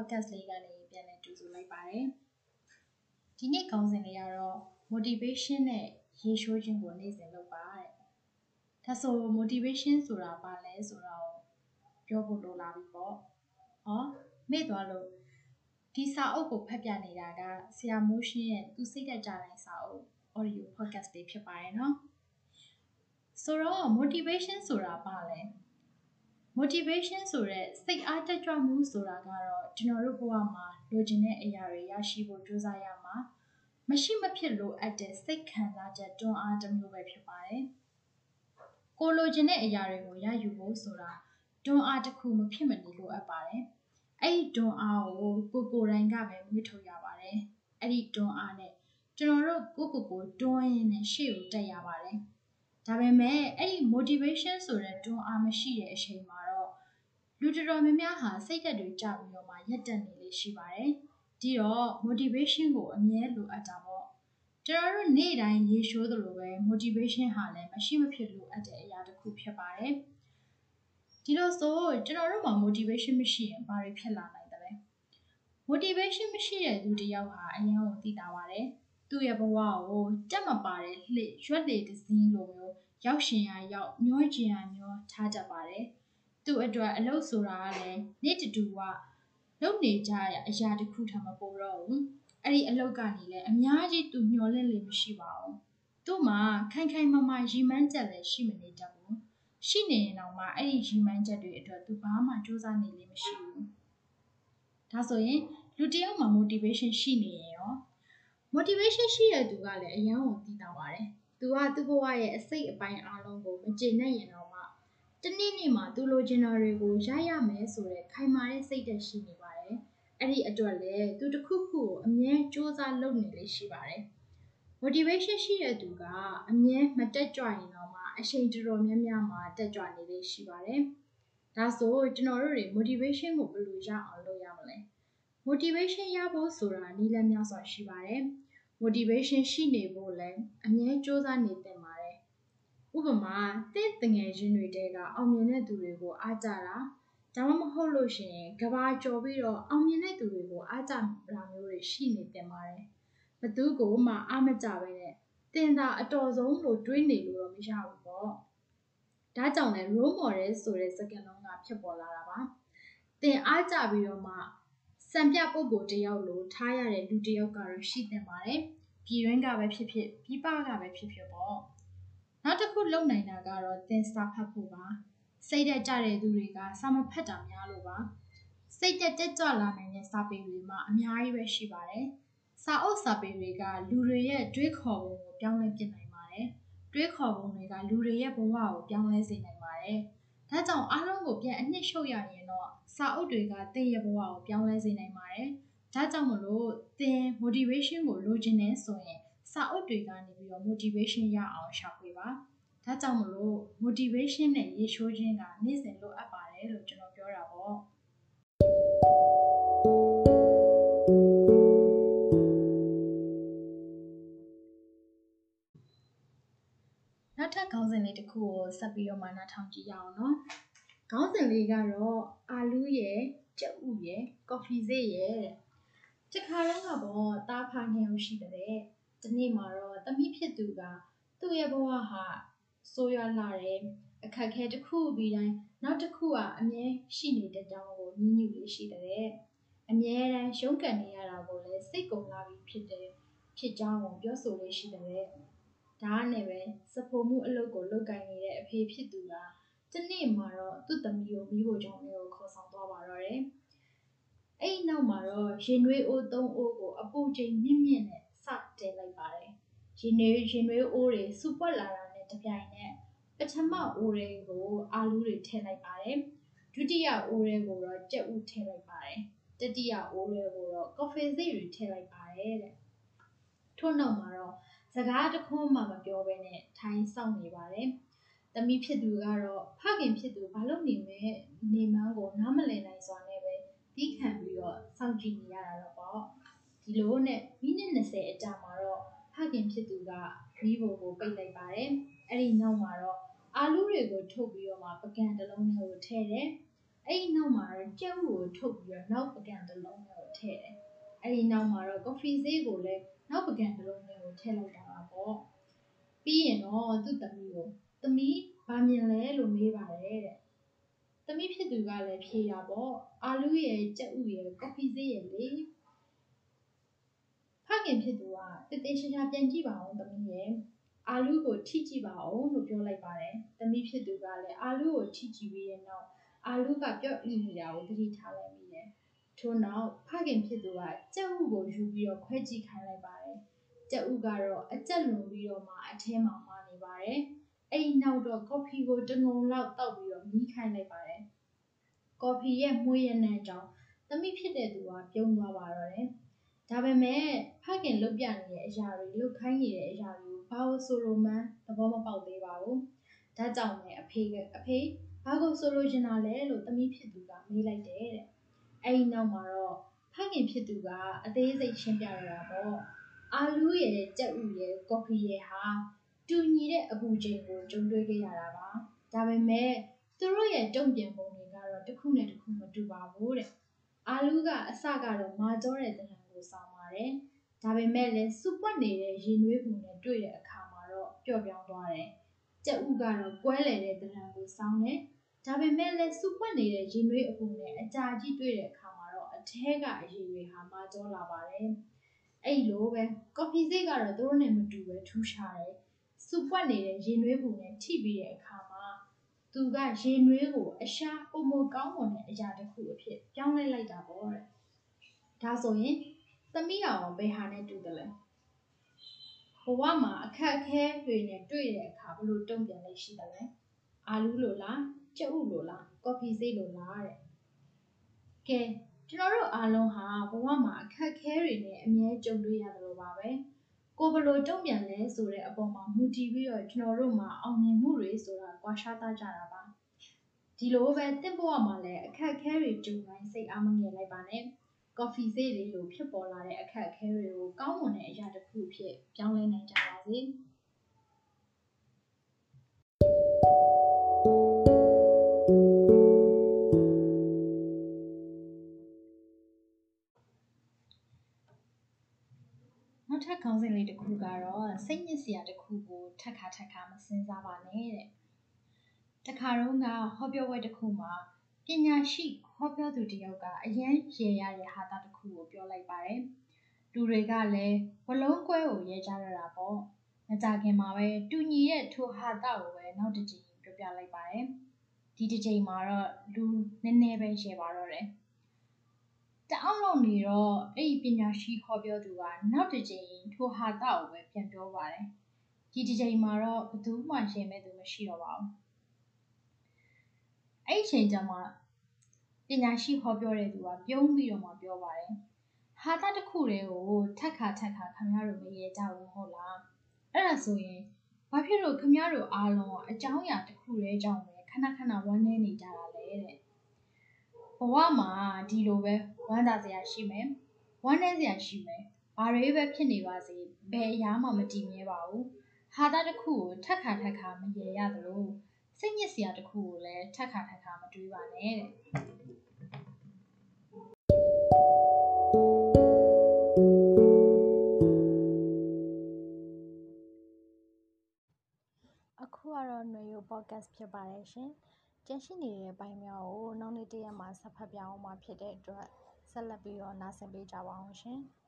podcast လေးကနေပြန်လည်ကြိုဆိုလိုက်ပါတယ်။ဒီနေ့ခေါင်းစဉ်လေးကတော့ motivation နဲ့ရေရှိုးခြင်းကိုနေ့စဉ်လုပ်ပါတဲ့။ဒါဆို motivation ဆိုတာဘာလဲဆိုတော့ပြောဖို့လိုလာပြီပေါ့။ဟောမေ့သွားလို့ဒီစာအုပ်ကိုဖတ်ပြနေတာကဆရာမိုးရှင်းရဲ့သူစိတ်သက်ကြတဲ့စာအုပ် audio podcast လေးဖြစ်ပါတယ်နော်။ဆိုတော့ motivation ဆိုတာဘာလဲ။ motivation ဆိုတဲ့စိတ်အားတက်ကြွမှုဆိုတာကတော့ကျွန်တော်တို့ဘဝမှာလိုချင်တဲ့အရာတွေရရှိဖို့ကြိုးစားရမှာမရှိမဖြစ်လိုအပ်တဲ့စိတ်ခံစားချက်တွန်းအားတစ်မျိုးပဲဖြစ်ပါတယ်။ကိုလိုချင်တဲ့အရာတွေကိုရယူဖို့ဆိုတာတွန်းအားတစ်ခုမဖြစ်မနေလိုအပ်ပါတယ်။အဲ့ဒီတွန်းအားကိုကိုကိုယ်တိုင်ကပဲမွေးထုတ်ရပါတယ်။အဲ့ဒီတွန်းအားနဲ့ကျွန်တော်တို့ကိုကိုကိုတွန်းရင်းနဲ့ရှေ့ကိုတက်ရပါတယ်။ ဒါပေမဲ့အဲ့ဒီ motivation ဆိုတဲ့တွန်းအားမရှိတဲ့အချိန်မှာလူတော်တော်များများဟာစိတ်ဓာတ်တွေကျပြီးတော့မှရက်တက်နေလေးရှိပါတယ်။ဒီတော့ motivation ကိုအမြဲလိုအပ်တာပေါ့။ကျွန်တော်တို့နေ့တိုင်းရေရှိုးသလိုပဲ motivation ဟာလည်းမရှိမဖြစ်လိုအပ်တဲ့အရာတစ်ခုဖြစ်ပါတယ်။ဒီလိုဆိုကျွန်တော်တို့မှာ motivation မရှိရင်ဘာတွေဖြစ်လာနိုင်သလဲ။ motivation မရှိတဲ့လူတစ်ယောက်ဟာအရင်ကသိတာပါတယ်။ သူ့ရဲ့ဘဝကိုတက်မပါတဲ့လှည့်ရွက်လေတစင်းလိုမျိုးရောက်ရှင်ရရောက်မျောကျင်ရမျောထားတတ်ပါတယ်။သူ့အတွက်အလုပ်ဆိုတာကလည်းနေ့တတူကလုပ်နေကြရအရာတစ်ခုထပ်မပိုတော့ဘူးအဲ့ဒီအလုပ်ကနေလည်းအများကြီးသူမျောလင့်လေမရှိပါဘူးသူ့မှာခိုင်ခိုင်မာမာရီမန်းချက်လည်းရှိမနေတတ်ဘူးရှိနေရင်တော့မှအဲ့ဒီရီမန်းချက်တွေအတွက်သူဘာမှစူးစမ်းနေလေမရှိဘူးဒါဆိုရင်လူတယောက်မှာ motivation ရှိနေရင်ရော motivation ရှိတဲ့သူကလည်းအယံကိုသိတာပါတယ်သူကသူ့ဘဝရဲ့အစိတ်အပိုင်းအားလုံးကိုမကျေနပ်ရင်တော့တနေ့နေ့မှာသူလိုချင်တာတွေကိုရရမယ်ဆိုတဲ့ခိုင်မာတဲ့စိတ်ဓာတ်ရှိနေပါတယ်။အဲ့ဒီအတွက်လည်းသူတစ်ခုခုကိုအမြဲစူးစမ်းလုပ်နေလေရှိပါတယ်။ motivation ရှိတဲ့သူကအမြဲမတက်ကြွရင်တော့မှအချိန်တော်တော်များများမှာတက်ကြွနေလေရှိပါတယ်။ဒါဆိုကျွန်တော်တို့တွေ motivation ကိုဘယ်လိုရအောင်လုပ်ရမလဲ။ motivation ရဖို့ဆိုတာနည်းလမ်းများစွာရှိပါတယ်။ motivation ရှိနေဖို့လည်းအမြဲစူးစမ်းနေသင့်ပါတယ်ဥပမာတင့်တငယ်ချင်းတွေတဲကအောင်မြင်တဲ့သူတွေကိုအားကြတာဒါမှမဟုတ်လို့ရှိရင်ကဘာကြော်ပြီးတော့အောင်မြင်တဲ့သူတွေကိုအားကြတာမျိုးတွေရှိနေတင်ပါတယ်ဘသူကိုမှအားမကြပဲနဲ့တင်တာအတော်ဆုံးလို့တွေးနေလို့တော့မရဘူးပေါ့ဒါကြောင့်လဲ role model ဆိုတဲ့စကားလုံးကဖြစ်ပေါ်လာတာပါတင်အားကြပြီးတော့မှ စံပြပုံကိုတယောက်လိုထားရတဲ့လူတယောက်ကတော့ရှိတင်ပါတယ်ပြည်ရင်းကပဲဖြစ်ဖြစ်ပြည်ပကပဲဖြစ်ဖြစ်ပေါ့နောက်တစ်ခုလုပ်နိုင်တာကတော့သင်စာဖတ်ဖို့ပါစိတ်တက်ကြတဲ့သူတွေကစာမဖတ်တာများလို့ပါစိတ်တက်တက်ကြွလာနိုင်တဲ့စာပေတွေမှာအများကြီးပဲရှိပါတယ်စာအုပ်စာပေတွေကလူတွေရဲ့တွေးခေါ်ပုံကိုပြောင်းလဲပြနိုင်ပါတယ်တွေးခေါ်ပုံတွေကလူတွေရဲ့ဘဝကိုပြောင်းလဲစေနိုင်ပါတယ် ဒါကြောင့်အားလုံးကိုပြန်အနှစ်ရှုပ်ရရင်တော့စာအုပ်တွေကသင်ရဲ့ဘဝကိုပြောင်းလဲစေနိုင်ပါတယ်ဒါကြောင့်မလို့သင် motivation ကိုလိုချင်နေဆိုရင်စာအုပ်တွေကနေပြီးတော့ motivation ရအောင်ရှာဖွေပါဒါကြောင့်မလို့ motivation နဲ့ရေရှိုးခြင်းကနေ့စဉ်လိုအပ်ပါတယ်လို့ကျွန်တော်ပြောတာပေါ့ နောက်ထပ်ခေါင်းစဉ်လေးတစ်ခုကိုဆက်ပြီးတော့မှနားထောင်ကြည့်ရအောင်နော်ခေါင်းစဉ်လေးကတော့အာလူးရဲ့ကြက်ဥရဲ့ကော်ဖီစေ့ရဲ့တခါတော့ကပေါ့တားဖာနေလို့ရှိတဲ့ဒီနေ့မှာတော့တမိဖြစ်သူကသူ့ရဲ့ဘဝဟာဆိုးရွားလာတယ်အခက်ခဲတစ်ခုပြီးတိုင်းနောက်တစ်ခုကအမြဲရှိနေတဲ့တောင်းကိုညှဉ်းညူလေးရှိတဲ့အမြဲတမ်းရုန်းကန်နေရတာကိုလည်းစိတ်ကုန်လာပြီးဖြစ်တယ်ဖြစ်ကြောင်းကိုပြောဆိုလေးရှိတဲ့ ဒါနဲ့ပဲစဖို့မှုအလုပ်ကို လုပ်ကင်နေတဲ့အဖေဖြစ်သူက တနေ့မှာတော့ သူ့သမီးကိုမိဖို့ကြောင့်လည်းခေါ်ဆောင်သွားပါတော့တယ် အဲ့ဒီနောက်မှာတော့ရင်နွေးအိုးသုံးအိုးကို အပူချိန်မြင့်မြင့်နဲ့ စတင်လိုက်ပါတယ်ရင်နွေးရင်နွေးအိုးတွေစူပွက်လာတာနဲ့ တပြိုင်နက် ပထမအိုးတွေကို အာလူးတွေ ထည့်လိုက်ပါတယ် ဒုတိယအိုးတွေကိုတော့ ကြက်ဥထည့်လိုက်ပါတယ် တတိယအိုးတွေကိုတော့ ကော်ဖီစိတ်တွေ ထည့်လိုက်ပါတယ်တဲ့ ထို့နောက်မှာတော့ စကားတခွန်းမှမပြောဘဲနဲ့ထိုင်စောင့်နေပါတယ်။သမီးဖြစ်သူကတော့ဖခင်ဖြစ်သူဘာလို့နေမဲနေမှန်းကိုနားမလည်နိုင်စွာနဲ့ပဲတီးခံပြီးတော့စောင့်ကြည့်နေရတာတော့ပေါ့။ဒီလိုနဲ့မိနစ်20အကြာမှာတော့ဖခင်ဖြစ်သူကမီးပုံကိုပိတ်လိုက်ပါတယ်။အဲ့ဒီနောက်မှာတော့အာလူးတွေကိုထုတ်ပြီးတော့မှပကံတစ်လုံးထဲကိုထည့်တယ်အဲ့ဒီနောက်မှာတော့ကြက်ဥကိုထုတ်ပြီးတော့နောက်ပကံတစ်လုံးနဲ့ကိုထည့်တယ်အဲ့ဒီနောက်မှာတော့ coffee ဈေးကိုလည်း နောက်ပကံတစ်လုံးနဲ့ကိုထည့်လိုက်တာပါပေါ့ပြီးရင်တော့သူ့သမီးကိုသမီးဘာမြင်လဲလို့မေးပါတယ်တဲ့သမီးဖြစ်သူကလည်းဖြေတာပေါ့အာလူရဲ့ကြက်ဥရဲ့ coffee ဈေးရဲ့လေဖခင်ဖြစ်သူကတည်တည်ရှာရှာပြန်ကြည့်ပါအောင်သမီးရဲ့အာလူကိုထိကြည့်ပါအောင်လို့ပြောလိုက်ပါတယ်သမီးဖြစ်သူကလည်းအာလူကိုထိကြည့်ပြီးတဲ့နောက်အာလူကပြော့လိနေတာကိုသတိထားလိုက်မိတယ် ထို့နောက် ဖခင်ဖြစ်သူက ကြက်ဥကိုယူပြီးတော့ခွဲကြည့်ခိုင်းလိုက်ပါတယ်ကြက်ဥကတော့အကြက်လွန်ပြီးတော့မှအထဲမှာမာနေပါတယ်အဲ့ဒီနောက်တော့ကော်ဖီကိုတငုံလောက်တောက်ပြီးတော့မီးခိုင်းလိုက်ပါတယ်ကော်ဖီရဲ့မှုရတဲ့ကြောင့်သမီးဖြစ်တဲ့သူကပြုံးသွားပါတော့တယ်ဒါပေမဲ့ဖခင်လုတ်ပြနေတဲ့အရာတွေလုတ်ခိုင်းနေတဲ့အရာတွေကိုဘာလို့ဆိုလိုမှန်းသဘောမပေါက်သေးပါဘူး။ဒါကြောင့်လည်းအဖေကအဖေဘာကိုဆိုလိုချင်တာလဲလို့သမီးဖြစ်သူကမေးလိုက်တယ်တဲ့။ အဲဒီနောက်မှာတော့ဖခင်ဖြစ်သူကအသေးစိတ်ရှင်းပြရတာပေါ့။အာလူးရဲ့ကြက်ဥရဲ့ကော်ဖီရဲ့ဟာတူညီတဲ့အပူချိန်ကိုကြုံတွေ့ခဲ့ရတာပါ။ဒါပေမဲ့သူတို့ရဲ့တုံ့ပြန်ပုံတွေကတော့တစ်ခုနဲ့တစ်ခုမတူပါဘူးတဲ့။အာလူးကအစကတော့မာကြောတဲ့တဏ္ဍာကိုဆောင်ပါတယ်။ဒါပေမဲ့လည်းစူပွက်နေတဲ့ရင်နွေးပုံနဲ့တွေ့တဲ့အခါမှာတော့ပျော့ပြောင်းသွားတယ်။ကြက်ဥကတော့ကွဲလေတဲ့တဏ္ဍာကိုဆောင်တယ်။ ဒါပေမဲ့လည်းစူပွက်နေတဲ့ရင်နွေးအပုံနဲ့အကြာကြီးတွေ့တဲ့အခါမှာတော့အထဲကအရည်တွေဟာမာကြောလာပါတယ်။အဲ့လိုပဲကော်ဖီစိတ်ကတော့သူတို့နဲ့မတူပဲထူးခြားတယ်။စူပွက်နေတဲ့ရင်နွေးပုံနဲ့ထိပြီးတဲ့အခါမှာသူကရေနွေးကိုအရှာပုံမကောင်းမွန်တဲ့အရာတစ်ခုအဖြစ်ပြောင်းလဲလိုက်တာပေါ့တဲ့။ဒါဆိုရင်သမီးအောင်ဘယ်ဟာနဲ့တူတယ်လဲဘဝမှာအခက်အခဲတွေနဲ့တွေ့တဲ့အခါဘလို့တုံ့ပြန်လိုက်ရှိတယ်လဲ အာလူးလိုလားကြက်ဥလိုလားကော်ဖီစိတ်လိုလားတဲ့ကဲကျွန်တော်တို့အားလုံးဟာဘဝမှာအခက်အခဲတွေနဲ့အမြဲကြုံတွေ့ရတယ်လို့ပါပဲကိုဘလို့တုံ့ပြန်လဲဆိုတဲ့အပေါ်မှာမူတည်ပြီးတော့ကျွန်တော်တို့မှာအောင်မြင်မှုတွေဆိုတာကွာခြားသားကြတာပါဒီလိုပဲတင့်ဘဝမှာလည်းအခက်အခဲတွေကြုံတိုင်းစိတ်အားမငယ်လိုက်ပါနဲ့ကော်ဖီဆေးတွေလိုဖြစ်ပေါ်လာတဲ့အခက်အခဲတွေကိုကောင်းမွန်တဲ့အရာတစ်ခုဖြစ်ပြောင်းလဲနိုင်ကြပါစေ။ ထပ်ခေါင်းစဉ်လေးတစ်ခုကတော့စိတ်ညစ်စရာတစ်ခုကိုထက်ခါထက်ခါမစင်စားပါနဲ့တဲ့။တခါတော့ကဟောပြောပွဲတစ်ခုမှာပညာရှိဟောပြောသူတယောက်ကအရန်ရေရတဲ့ဟာတာတစ်ခုကိုပြောလိုက်ပါတယ်။လူတွေကလည်းဝလုံးကွဲကိုရဲကြရတာပေါ့။မကြခင်မှာပဲတူညီရဲ့ထိုဟာတာကိုပဲနောက်တစ်ချိန်ပြောပြလိုက်ပါတယ်။ဒီတစ်ချိန်မှာတော့လူနည်းနည်းပဲရဲပါတော့တယ်။ တအောင်လုံးနေတော့အဲ့ဒီပညာရှိဟောပြောသူကနောက်တစ်ချိန်ထိုဟာတာကိုပဲပြန်ပြောပါတယ်။ဒီတစ်ချိန်မှာတော့ဘယ်သူမှရှင်းမဲ့သူမရှိတော့ပါဘူး။အဲ့ဒီချိန်ကျမှပညာရှိဟောပြောတဲ့သူကပြုံးပြီးတော့မှပြောပါတယ်။ဟာတာတစ်ခုတည်းကိုထက်ခါထက်ခါခင်ဗျားတို့မရေကြဘူးမဟုတ်လား။အဲ့ဒါဆိုရင်ဘာဖြစ်လို့ခင်ဗျားတို့အားလုံးကအကြောင်းအရာတစ်ခုတည်းကြောင့်ပဲခဏခဏဝမ်းနည်းနေကြတာလဲတဲ့။ ဘဝမှာဒီလိုပဲဝမ်းသာစရာရှိမယ်။ဝမ်းနည်းစရာရှိမယ်။ဘာတွေပဲဖြစ်နေပါစေဘယ်အရာမှမတည်မြဲပါဘူး။ဟာတာတစ်ခုကိုထက်ခါထက်ခါမရေရသလိုစိတ်ညစ်စရာတစ်ခုကိုလည်းထက်ခါထက်ခါမတွေးပါနဲ့တဲ့အခုကတော့ຫນွေရို podcast ဖြစ်ပါတယ်ရှင်။ ကျန်ရှိနေတဲ့ပိုင်းများကို နောက်နေ့တရက်မှာ ဆက်ဖတ်ပြအောင်မှာဖြစ်တဲ့အတွက် ဆက်လက်ပြီးတော့ နားဆင်ပေးကြပါအောင်ရှင်။